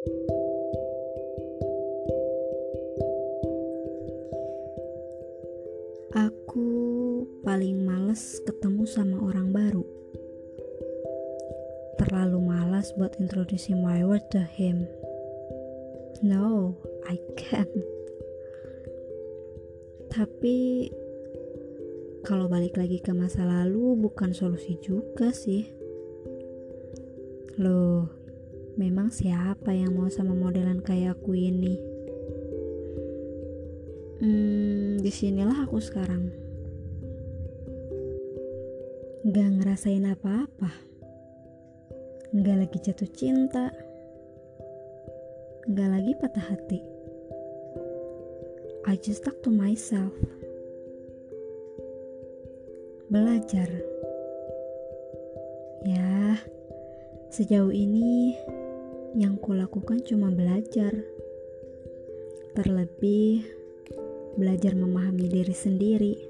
Aku paling males ketemu sama orang baru. Terlalu malas buat introducing my word to him. No, I can't. Tapi kalau balik lagi ke masa lalu bukan solusi juga sih. Loh, memang siapa yang mau sama modelan kayak aku ini? Hmm, di sinilah aku sekarang. Gak ngerasain apa-apa. Gak lagi jatuh cinta. Gak lagi patah hati. I just talk to myself. Belajar. Ya, sejauh ini yang kulakukan cuma belajar. Terlebih belajar memahami diri sendiri.